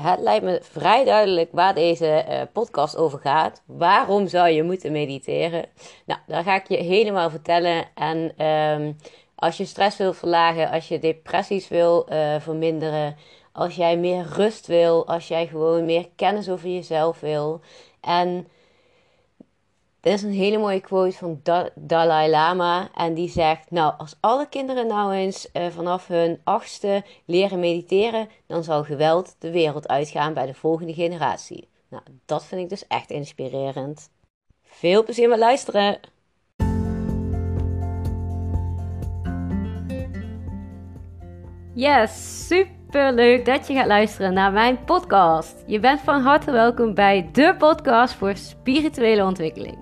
het lijkt me vrij duidelijk waar deze eh, podcast over gaat. Waarom zou je moeten mediteren? Nou, daar ga ik je helemaal vertellen. En ehm, als je stress wil verlagen, als je depressies wil uh, verminderen, als jij meer rust wil, als jij gewoon meer kennis over jezelf wil. En er is een hele mooie quote van Dalai Lama. En die zegt: Nou, als alle kinderen nou eens uh, vanaf hun achtste leren mediteren, dan zal geweld de wereld uitgaan bij de volgende generatie. Nou, dat vind ik dus echt inspirerend. Veel plezier met luisteren! Yes, super leuk dat je gaat luisteren naar mijn podcast. Je bent van harte welkom bij de podcast voor spirituele ontwikkeling.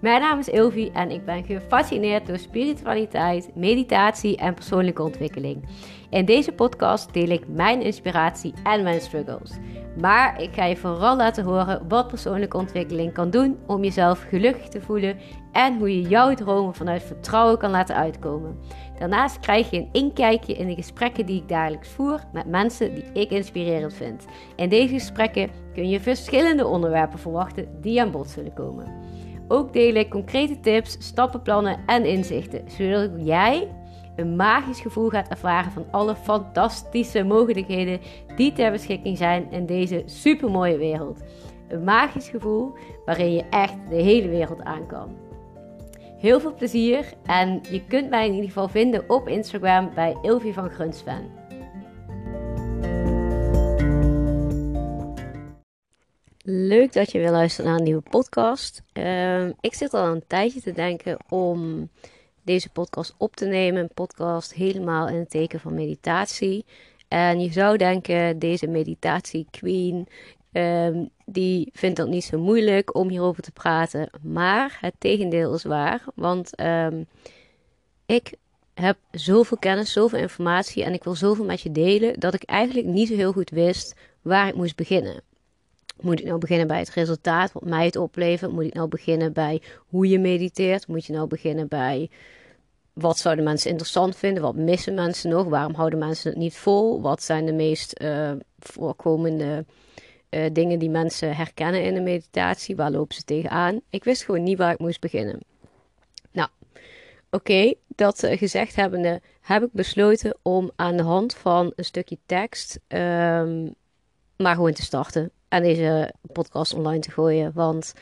Mijn naam is Ilvi en ik ben gefascineerd door spiritualiteit, meditatie en persoonlijke ontwikkeling. In deze podcast deel ik mijn inspiratie en mijn struggles. Maar ik ga je vooral laten horen wat persoonlijke ontwikkeling kan doen om jezelf gelukkig te voelen en hoe je jouw dromen vanuit vertrouwen kan laten uitkomen. Daarnaast krijg je een inkijkje in de gesprekken die ik dagelijks voer met mensen die ik inspirerend vind. In deze gesprekken kun je verschillende onderwerpen verwachten die aan bod zullen komen. Ook deel ik concrete tips, stappenplannen en inzichten, zodat jij een magisch gevoel gaat ervaren van alle fantastische mogelijkheden die ter beschikking zijn in deze supermooie wereld. Een magisch gevoel waarin je echt de hele wereld aan kan. Heel veel plezier en je kunt mij in ieder geval vinden op Instagram bij Ilvi van Grunsven. Leuk dat je weer luistert naar een nieuwe podcast. Ehm, ik zit al een tijdje te denken om deze podcast op te nemen. Een podcast helemaal in het teken van meditatie. En je zou denken, deze meditatie queen, um, die vindt het niet zo moeilijk om hierover te praten. Maar het tegendeel is waar. Want ehm, ik heb zoveel kennis, zoveel informatie en ik wil zoveel met je delen dat ik eigenlijk niet zo heel goed wist waar ik moest beginnen. Moet ik nou beginnen bij het resultaat, wat mij het oplevert? Moet ik nou beginnen bij hoe je mediteert? Moet je nou beginnen bij wat zouden mensen interessant vinden? Wat missen mensen nog? Waarom houden mensen het niet vol? Wat zijn de meest uh, voorkomende uh, dingen die mensen herkennen in de meditatie? Waar lopen ze tegenaan? Ik wist gewoon niet waar ik moest beginnen. Nou, oké, dat uh, gezegd hebbende, heb ik besloten om aan de hand van een stukje tekst um, maar gewoon te starten en deze podcast online te gooien. Want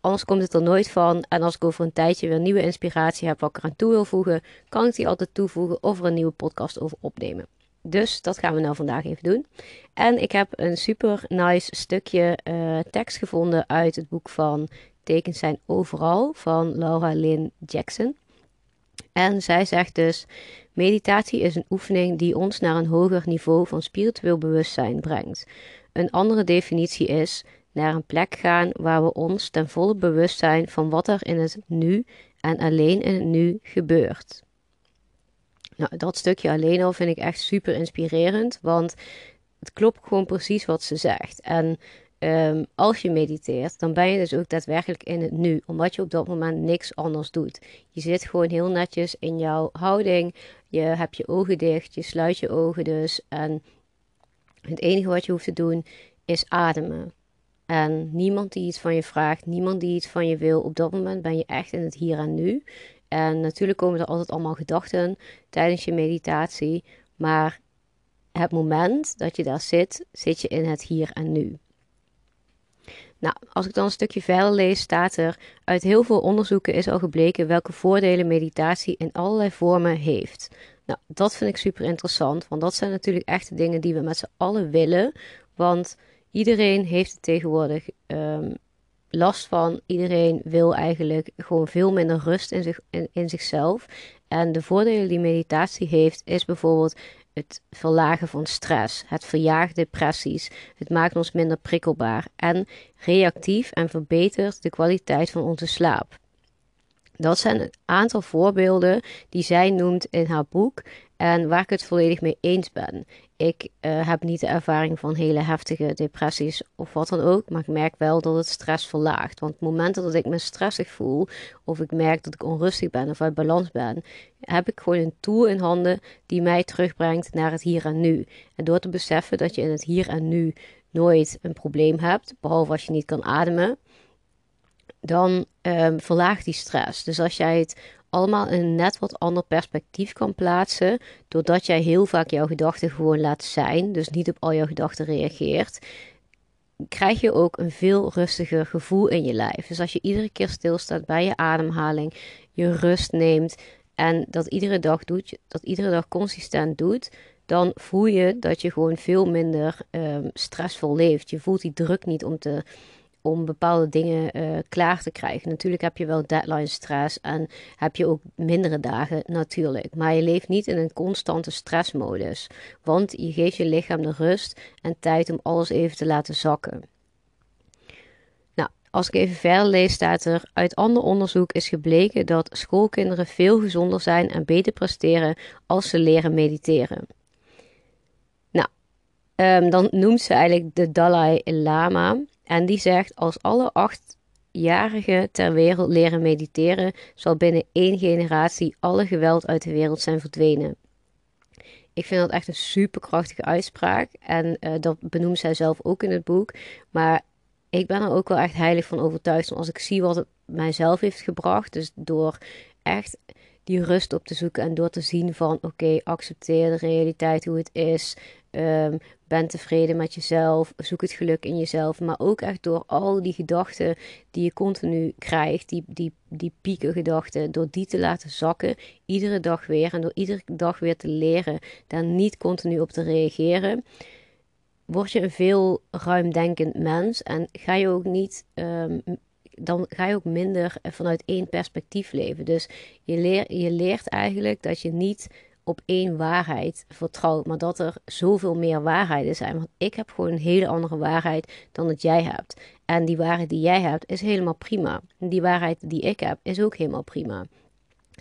anders komt het er nooit van. En als ik over een tijdje weer nieuwe inspiratie heb wat ik eraan toe wil voegen, kan ik die altijd toevoegen of er een nieuwe podcast over opnemen. Dus dat gaan we nou vandaag even doen. En ik heb een super nice stukje uh, tekst gevonden uit het boek van Tekens zijn overal van Laura Lynn Jackson. En zij zegt dus: Meditatie is een oefening die ons naar een hoger niveau van spiritueel bewustzijn brengt. Een andere definitie is naar een plek gaan waar we ons ten volle bewust zijn van wat er in het nu en alleen in het nu gebeurt. Nou, dat stukje alleen al vind ik echt super inspirerend, want het klopt gewoon precies wat ze zegt. En um, als je mediteert, dan ben je dus ook daadwerkelijk in het nu, omdat je op dat moment niks anders doet. Je zit gewoon heel netjes in jouw houding, je hebt je ogen dicht, je sluit je ogen dus en het enige wat je hoeft te doen is ademen. En niemand die iets van je vraagt, niemand die iets van je wil, op dat moment ben je echt in het hier en nu. En natuurlijk komen er altijd allemaal gedachten tijdens je meditatie, maar het moment dat je daar zit, zit je in het hier en nu. Nou, als ik dan een stukje verder lees, staat er: uit heel veel onderzoeken is al gebleken welke voordelen meditatie in allerlei vormen heeft. Nou, dat vind ik super interessant, want dat zijn natuurlijk echt de dingen die we met z'n allen willen. Want iedereen heeft het tegenwoordig um, last van. Iedereen wil eigenlijk gewoon veel minder rust in, zich, in zichzelf. En de voordelen die meditatie heeft, is bijvoorbeeld het verlagen van stress, het verjaagt depressies, het maakt ons minder prikkelbaar en reactief en verbetert de kwaliteit van onze slaap. Dat zijn een aantal voorbeelden die zij noemt in haar boek en waar ik het volledig mee eens ben. Ik uh, heb niet de ervaring van hele heftige depressies of wat dan ook, maar ik merk wel dat het stress verlaagt. Want momenten dat ik me stressig voel, of ik merk dat ik onrustig ben of uit balans ben, heb ik gewoon een tool in handen die mij terugbrengt naar het hier en nu. En door te beseffen dat je in het hier en nu nooit een probleem hebt, behalve als je niet kan ademen, dan um, verlaagt die stress. Dus als jij het allemaal in een net wat ander perspectief kan plaatsen, doordat jij heel vaak jouw gedachten gewoon laat zijn, dus niet op al jouw gedachten reageert, krijg je ook een veel rustiger gevoel in je lijf. Dus als je iedere keer stilstaat bij je ademhaling, je rust neemt en dat iedere dag doet, dat iedere dag consistent doet, dan voel je dat je gewoon veel minder um, stressvol leeft. Je voelt die druk niet om te om bepaalde dingen uh, klaar te krijgen. Natuurlijk heb je wel deadline stress en heb je ook mindere dagen natuurlijk. Maar je leeft niet in een constante stressmodus. Want je geeft je lichaam de rust en tijd om alles even te laten zakken. Nou, als ik even verder lees, staat er: uit ander onderzoek is gebleken dat schoolkinderen veel gezonder zijn en beter presteren als ze leren mediteren. Nou, um, dan noemt ze eigenlijk de Dalai Lama. En die zegt: als alle achtjarigen ter wereld leren mediteren, zal binnen één generatie alle geweld uit de wereld zijn verdwenen. Ik vind dat echt een superkrachtige uitspraak. En uh, dat benoemt zij zelf ook in het boek. Maar ik ben er ook wel echt heilig van overtuigd. Als ik zie wat het mijzelf heeft gebracht. Dus door echt die rust op te zoeken en door te zien van oké, accepteer de realiteit hoe het is. Um, ben tevreden met jezelf. Zoek het geluk in jezelf. Maar ook echt door al die gedachten die je continu krijgt. Die, die, die pieken gedachten. Door die te laten zakken. Iedere dag weer. En door iedere dag weer te leren. Daar niet continu op te reageren. Word je een veel ruimdenkend mens. En ga je ook niet. Um, dan ga je ook minder vanuit één perspectief leven. Dus je, leer, je leert eigenlijk dat je niet op één waarheid vertrouwt, maar dat er zoveel meer waarheden zijn. Want ik heb gewoon een hele andere waarheid dan dat jij hebt. En die waarheid die jij hebt is helemaal prima. Die waarheid die ik heb is ook helemaal prima.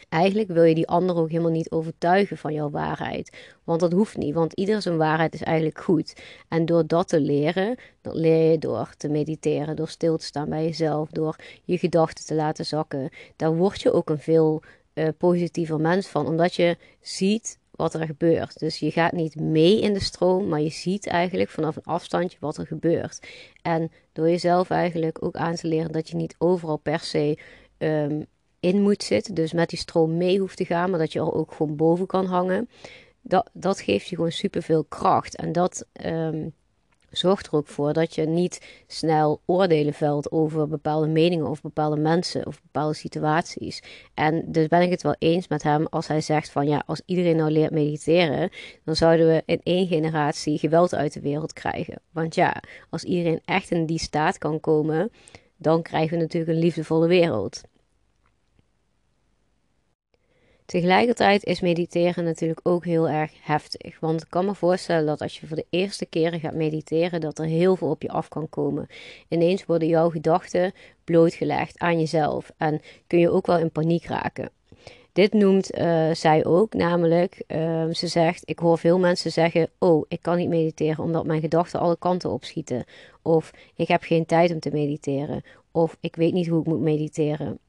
Eigenlijk wil je die ander ook helemaal niet overtuigen van jouw waarheid. Want dat hoeft niet, want ieder zijn waarheid is eigenlijk goed. En door dat te leren, dat leer je door te mediteren, door stil te staan bij jezelf, door je gedachten te laten zakken. Daar word je ook een veel uh, positiever mens van, omdat je ziet wat er gebeurt. Dus je gaat niet mee in de stroom, maar je ziet eigenlijk vanaf een afstandje wat er gebeurt. En door jezelf eigenlijk ook aan te leren dat je niet overal per se um, in moet zitten, dus met die stroom mee hoeft te gaan, maar dat je er ook gewoon boven kan hangen. Dat, dat geeft je gewoon superveel kracht. En dat um, zorgt er ook voor dat je niet snel oordelen velt over bepaalde meningen of bepaalde mensen of bepaalde situaties. En dus ben ik het wel eens met hem als hij zegt van ja, als iedereen nou leert mediteren, dan zouden we in één generatie geweld uit de wereld krijgen. Want ja, als iedereen echt in die staat kan komen, dan krijgen we natuurlijk een liefdevolle wereld. Tegelijkertijd is mediteren natuurlijk ook heel erg heftig. Want ik kan me voorstellen dat als je voor de eerste keren gaat mediteren, dat er heel veel op je af kan komen. Ineens worden jouw gedachten blootgelegd aan jezelf en kun je ook wel in paniek raken. Dit noemt uh, zij ook, namelijk, uh, ze zegt: Ik hoor veel mensen zeggen: Oh, ik kan niet mediteren omdat mijn gedachten alle kanten opschieten. Of ik heb geen tijd om te mediteren. Of ik weet niet hoe ik moet mediteren.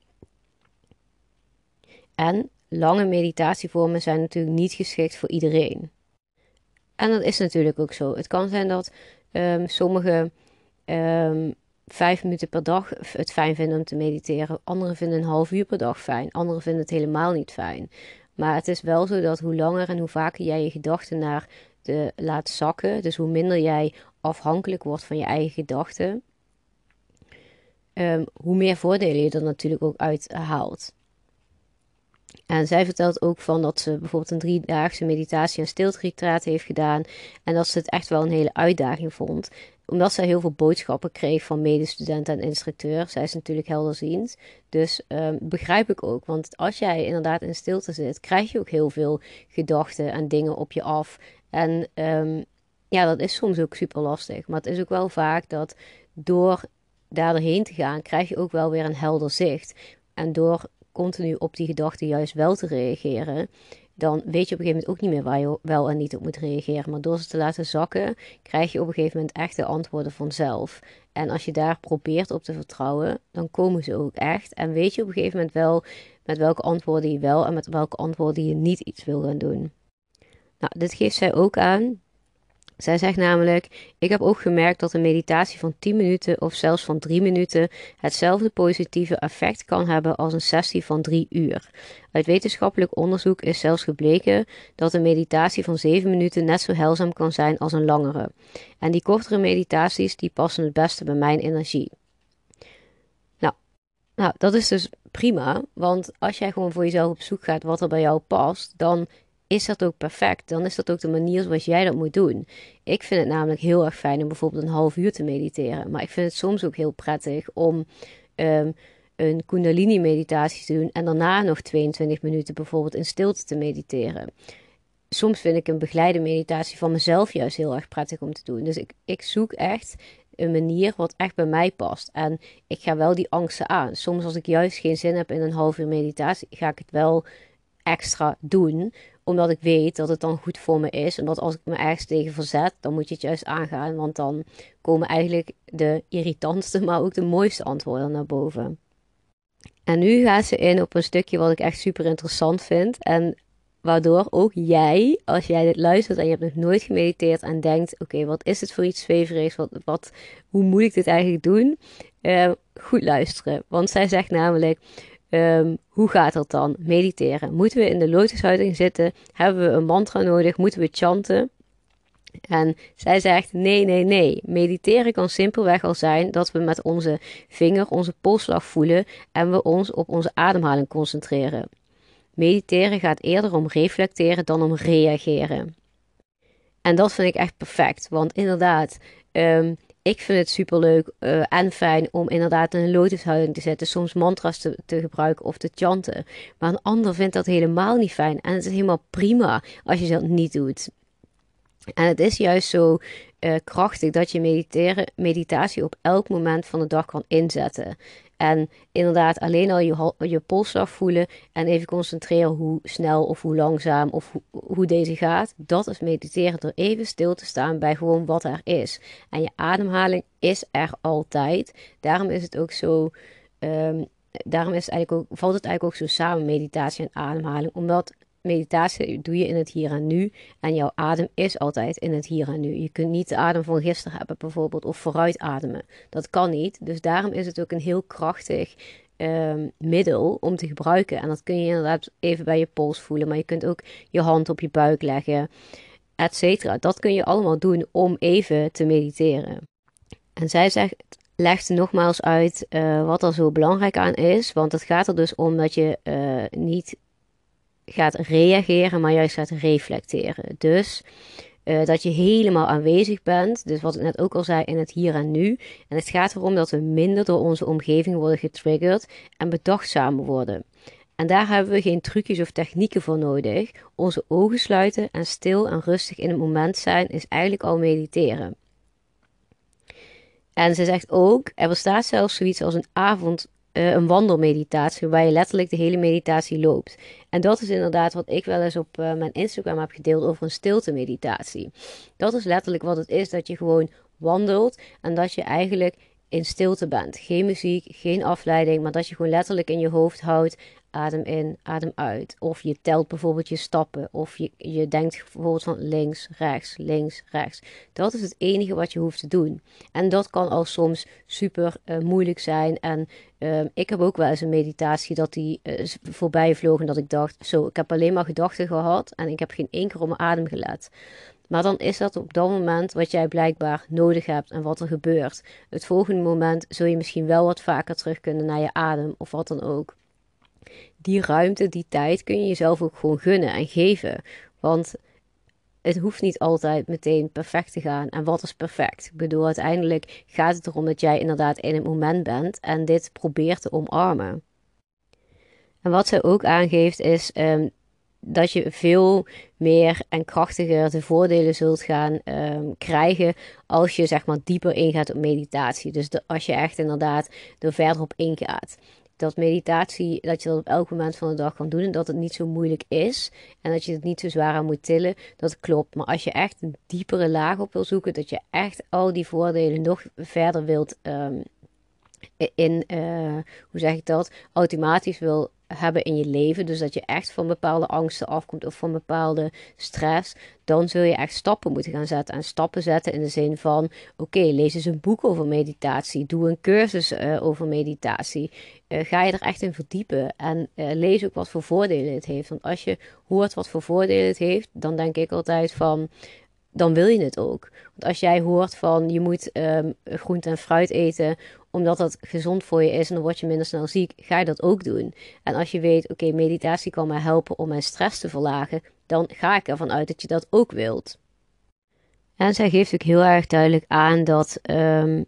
En lange meditatievormen zijn natuurlijk niet geschikt voor iedereen. En dat is natuurlijk ook zo. Het kan zijn dat um, sommige um, vijf minuten per dag het fijn vinden om te mediteren. Anderen vinden een half uur per dag fijn. Anderen vinden het helemaal niet fijn. Maar het is wel zo dat hoe langer en hoe vaker jij je gedachten naar de laat zakken, dus hoe minder jij afhankelijk wordt van je eigen gedachten, um, hoe meer voordelen je er natuurlijk ook uit haalt. En zij vertelt ook van dat ze bijvoorbeeld een driedaagse meditatie en stilteretreat heeft gedaan. En dat ze het echt wel een hele uitdaging vond. Omdat zij heel veel boodschappen kreeg van medestudenten en instructeur. Zij is natuurlijk helderziend. Dus um, begrijp ik ook. Want als jij inderdaad in stilte zit, krijg je ook heel veel gedachten en dingen op je af. En um, ja, dat is soms ook super lastig. Maar het is ook wel vaak dat door daar doorheen te gaan, krijg je ook wel weer een helder zicht. En door continu op die gedachten juist wel te reageren, dan weet je op een gegeven moment ook niet meer waar je wel en niet op moet reageren. Maar door ze te laten zakken, krijg je op een gegeven moment echte antwoorden vanzelf. En als je daar probeert op te vertrouwen, dan komen ze ook echt. En weet je op een gegeven moment wel met welke antwoorden je wel en met welke antwoorden je niet iets wil gaan doen. Nou, dit geeft zij ook aan. Zij zegt namelijk: Ik heb ook gemerkt dat een meditatie van 10 minuten of zelfs van 3 minuten hetzelfde positieve effect kan hebben als een sessie van 3 uur. Uit wetenschappelijk onderzoek is zelfs gebleken dat een meditatie van 7 minuten net zo heilzaam kan zijn als een langere. En die kortere meditaties die passen het beste bij mijn energie. Nou, nou dat is dus prima, want als jij gewoon voor jezelf op zoek gaat wat er bij jou past, dan is dat ook perfect. Dan is dat ook de manier zoals jij dat moet doen. Ik vind het namelijk heel erg fijn om bijvoorbeeld een half uur te mediteren. Maar ik vind het soms ook heel prettig om um, een Kundalini-meditatie te doen en daarna nog 22 minuten bijvoorbeeld in stilte te mediteren. Soms vind ik een begeleide meditatie van mezelf juist heel erg prettig om te doen. Dus ik, ik zoek echt een manier wat echt bij mij past. En ik ga wel die angsten aan. Soms als ik juist geen zin heb in een half uur meditatie, ga ik het wel extra doen omdat ik weet dat het dan goed voor me is. En dat als ik me ergens tegen verzet, dan moet je het juist aangaan. Want dan komen eigenlijk de irritantste, maar ook de mooiste antwoorden naar boven. En nu gaat ze in op een stukje wat ik echt super interessant vind. En waardoor ook jij, als jij dit luistert en je hebt nog nooit gemediteerd en denkt: oké, wat is het voor iets zweverigs? Wat, wat, hoe moet ik dit eigenlijk doen? Uh, goed luisteren. Want zij zegt namelijk: Um, hoe gaat dat dan? Mediteren. Moeten we in de lotushouding zitten? Hebben we een mantra nodig? Moeten we chanten? En zij zegt: nee, nee, nee. Mediteren kan simpelweg al zijn dat we met onze vinger onze polsslag voelen en we ons op onze ademhaling concentreren. Mediteren gaat eerder om reflecteren dan om reageren. En dat vind ik echt perfect, want inderdaad, um, ik vind het superleuk uh, en fijn om inderdaad in een lotushouding te zetten. Soms mantra's te, gebruiken of te chanten. Maar een ander vindt dat helemaal niet fijn. En het is helemaal prima als je dat niet doet. En het is juist zo uh, krachtig dat je mediteren, meditatie op elk moment van de dag kan inzetten. En inderdaad, alleen al je, je polsslag voelen en even concentreren hoe snel of hoe langzaam of hoe deze gaat. Dat is mediteren door even stil te staan bij gewoon wat er is. En je ademhaling is er altijd. Daarom is het ook zo. Um, daarom is het eigenlijk ook, valt het eigenlijk ook zo samen, meditatie en ademhaling. Omdat meditatie doe je in het hier en nu. En jouw adem is altijd in het hier en nu. Je kunt niet de adem van gisteren hebben, bijvoorbeeld, of vooruit ademen. Dat kan niet. Dus daarom is het ook een heel krachtig um, middel om te gebruiken. En dat kun je inderdaad even bij je pols voelen. Maar je kunt ook je hand op je buik leggen, et cetera. Dat kun je allemaal doen om even te mediteren. En zij zegt legt nogmaals uit uh, wat er zo belangrijk aan is. Want het gaat er dus om dat je uh, niet gaat reageren, maar juist gaat reflecteren. Dus uh, dat je helemaal aanwezig bent. Dus wat ik net ook al zei, in het hier en nu. En het gaat erom dat we minder door onze omgeving worden getriggerd en bedachtzamer worden. En daar hebben we geen trucjes of technieken voor nodig. Onze ogen sluiten en stil en rustig in het moment zijn is eigenlijk al mediteren. En ze zegt ook, er bestaat zelfs zoiets als een avond uh, een wandelmeditatie, waar je letterlijk de hele meditatie loopt. En dat is inderdaad wat ik wel eens op uh, mijn Instagram heb gedeeld over een stilte meditatie. Dat is letterlijk wat het is, dat je gewoon wandelt en dat je eigenlijk in stilte bent. Geen muziek, geen afleiding, maar dat je gewoon letterlijk in je hoofd houdt adem in, adem uit. Of je telt bijvoorbeeld je stappen. Of je, je denkt bijvoorbeeld van links, rechts, links, rechts. Dat is het enige wat je hoeft te doen. En dat kan al soms super uh, moeilijk zijn. En uh, ik heb ook wel eens een meditatie dat die uh, voorbij vloog. En dat ik dacht, zo, ik heb alleen maar gedachten gehad. En ik heb geen één keer op mijn adem gelet. Maar dan is dat op dat moment wat jij blijkbaar nodig hebt en wat er gebeurt. Het volgende moment zul je misschien wel wat vaker terug kunnen naar je adem of wat dan ook die ruimte, die tijd kun je jezelf ook gewoon gunnen en geven. Want het hoeft niet altijd meteen perfect te gaan. En wat is perfect? Ik bedoel, uiteindelijk gaat het erom dat jij inderdaad in het moment bent en dit probeert te omarmen. En wat ze ook aangeeft is um, dat je veel meer en krachtiger de voordelen zult gaan um, krijgen als je zeg maar dieper ingaat op meditatie. Dus als je echt inderdaad er verder op ingaat dat meditatie, dat je dat op elk moment van de dag kan doen en dat het niet zo moeilijk is en dat je het niet zo zwaar aan moet tillen, dat klopt. Maar als je echt een diepere laag op wil zoeken, dat je echt al die voordelen nog verder wilt um, in, uh, hoe zeg ik dat, automatisch wil hebben in je leven, dus dat je echt van bepaalde angsten afkomt of van bepaalde stress, dan zul je echt stappen moeten gaan zetten. En stappen zetten in de zin van: oké, lees eens een boek over meditatie, doe een cursus uh, over meditatie. Uh, ga je er echt in verdiepen en uh, lees ook wat voor voordelen het heeft. Want als je hoort wat voor voordelen het heeft, dan denk ik altijd van dan wil je het ook. Want als jij hoort van je moet um, groente en fruit eten omdat dat gezond voor je is en dan word je minder snel ziek, ga je dat ook doen. En als je weet, oké, meditatie kan mij helpen om mijn stress te verlagen, dan ga ik ervan uit dat je dat ook wilt. En zij geeft ook heel erg duidelijk aan dat um,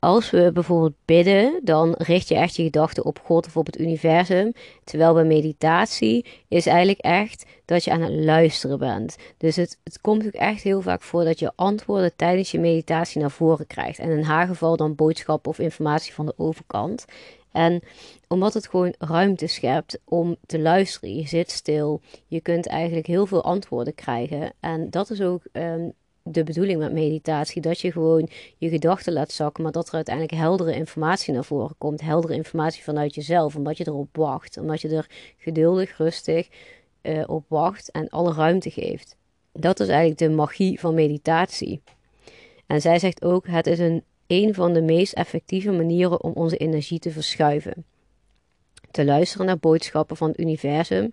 als we bijvoorbeeld bidden, dan richt je echt je gedachten op God of op het universum. Terwijl bij meditatie is eigenlijk echt dat je aan het luisteren bent. Dus het, het komt ook echt heel vaak voor dat je antwoorden tijdens je meditatie naar voren krijgt. En in haar geval dan boodschappen of informatie van de overkant. En omdat het gewoon ruimte schept om te luisteren. Je zit stil. Je kunt eigenlijk heel veel antwoorden krijgen. En dat is ook um, de bedoeling met meditatie. Dat je gewoon je gedachten laat zakken, maar dat er uiteindelijk heldere informatie naar voren komt. Heldere informatie vanuit jezelf, omdat je erop wacht. Omdat je er geduldig, rustig uh, op wacht en alle ruimte geeft. Dat is eigenlijk de magie van meditatie. En zij zegt ook: het is een, een van de meest effectieve manieren om onze energie te verschuiven. Te luisteren naar boodschappen van het universum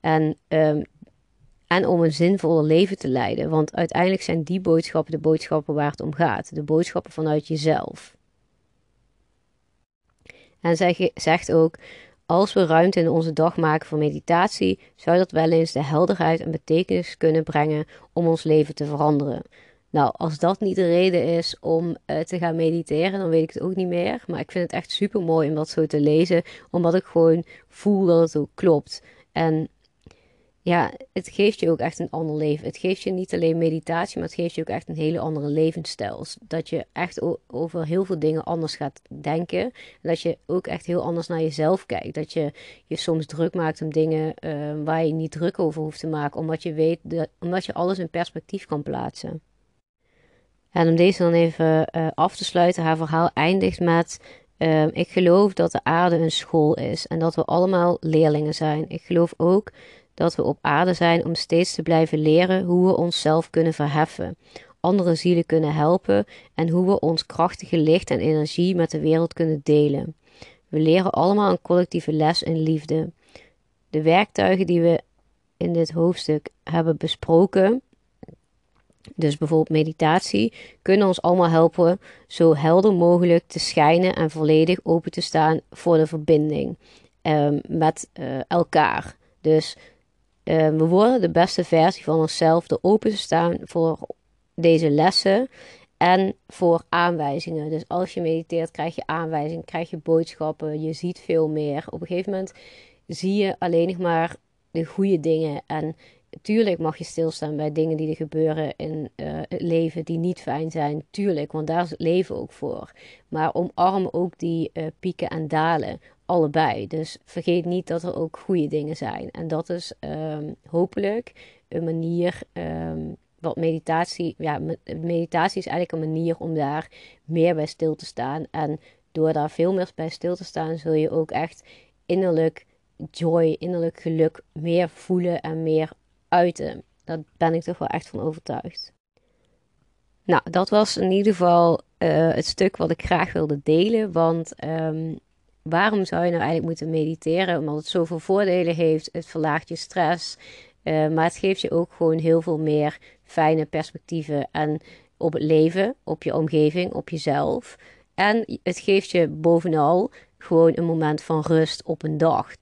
en um, en om een zinvolle leven te leiden. Want uiteindelijk zijn die boodschappen de boodschappen waar het om gaat. De boodschappen vanuit jezelf. En zij zegt ook: als we ruimte in onze dag maken voor meditatie, zou dat wel eens de helderheid en betekenis kunnen brengen om ons leven te veranderen. Nou, als dat niet de reden is om uh, te gaan mediteren, dan weet ik het ook niet meer. Maar ik vind het echt super mooi om dat zo te lezen, omdat ik gewoon voel dat het ook klopt. En ja, het geeft je ook echt een ander leven. Het geeft je niet alleen meditatie, maar het geeft je ook echt een hele andere levensstijl. Dat je echt over heel veel dingen anders gaat denken. En dat je ook echt heel anders naar jezelf kijkt. Dat je je soms druk maakt om dingen uh, waar je niet druk over hoeft te maken. Omdat je weet, dat, omdat je alles in perspectief kan plaatsen. En om deze dan even uh, af te sluiten, haar verhaal eindigt met... Uh, ik geloof dat de aarde een school is en dat we allemaal leerlingen zijn. Ik geloof ook dat we op aarde zijn om steeds te blijven leren hoe we onszelf kunnen verheffen, andere zielen kunnen helpen en hoe we ons krachtige licht en energie met de wereld kunnen delen. We leren allemaal een collectieve les in liefde. De werktuigen die we in dit hoofdstuk hebben besproken, dus bijvoorbeeld meditatie, kunnen ons allemaal helpen zo helder mogelijk te schijnen en volledig open te staan voor de verbinding um, met uh, elkaar. Dus uh, we worden de beste versie van onszelf door open te staan voor deze lessen en voor aanwijzingen. Dus als je mediteert, krijg je aanwijzingen, krijg je boodschappen, je ziet veel meer. Op een gegeven moment zie je alleen nog maar de goede dingen. En tuurlijk mag je stilstaan bij dingen die er gebeuren in uh, het leven die niet fijn zijn. Tuurlijk, want daar is het leven ook voor. Maar omarm ook die uh, pieken en dalen allebei. Dus vergeet niet dat er ook goede dingen zijn. En dat is um, hopelijk een manier. Um, wat meditatie, ja, meditatie is eigenlijk een manier om daar meer bij stil te staan. En door daar veel meer bij stil te staan, zul je ook echt innerlijk joy, innerlijk geluk meer voelen en meer uiten. Daar ben ik toch wel echt van overtuigd. Nou, dat was in ieder geval uh, het stuk wat ik graag wilde delen. Want um, waarom zou je nou eigenlijk moeten mediteren? Omdat het zoveel voordelen heeft. Het verlaagt je stress. Uh, maar het geeft je ook gewoon heel veel meer fijne perspectieven en op het leven, op je omgeving, op jezelf. En het geeft je bovenal gewoon een moment van rust op een dag.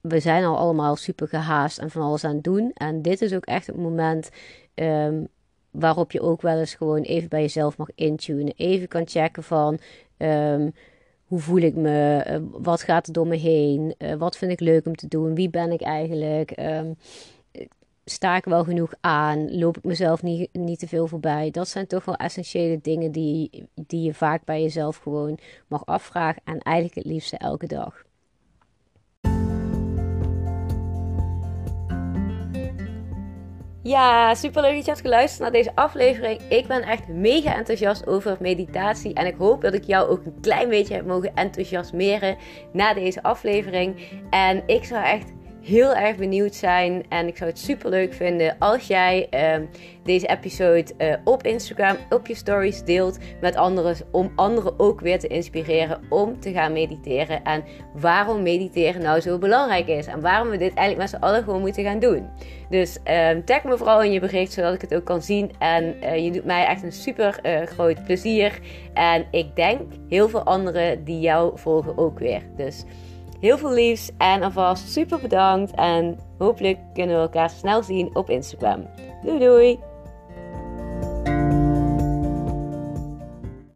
We zijn al allemaal super gehaast en van alles aan het doen. En dit is ook echt het moment um, waarop je ook wel eens gewoon even bij jezelf mag intunen. Even kan checken van um, hoe voel ik me? Uh, wat gaat er door me heen? Uh, wat vind ik leuk om te doen? Wie ben ik eigenlijk? Um, sta ik wel genoeg aan? Loop ik mezelf niet, niet te veel voorbij? Dat zijn toch wel essentiële dingen die, die je vaak bij jezelf gewoon mag afvragen. En eigenlijk het liefste elke dag. Ja, super leuk dat je hebt geluisterd naar deze aflevering. Ik ben echt mega enthousiast over meditatie. En ik hoop dat ik jou ook een klein beetje heb mogen enthousiasmeren na deze aflevering. En ik zou echt heel erg benieuwd zijn. En ik zou het super leuk vinden als jij uh, deze episode uh, op Instagram, op je stories deelt met anderen. Om anderen ook weer te inspireren om te gaan mediteren. En waarom mediteren nou zo belangrijk is. En waarom we dit eigenlijk met z'n allen gewoon moeten gaan doen. Dus uh, tag me vooral in je bericht zodat ik het ook kan zien. En eh, je doet mij echt een super eh, groot plezier. En ik denk heel veel anderen die jou volgen ook weer. Dus. Heel veel liefs en alvast super bedankt. En hopelijk kunnen we elkaar snel zien op Instagram. Doei doei!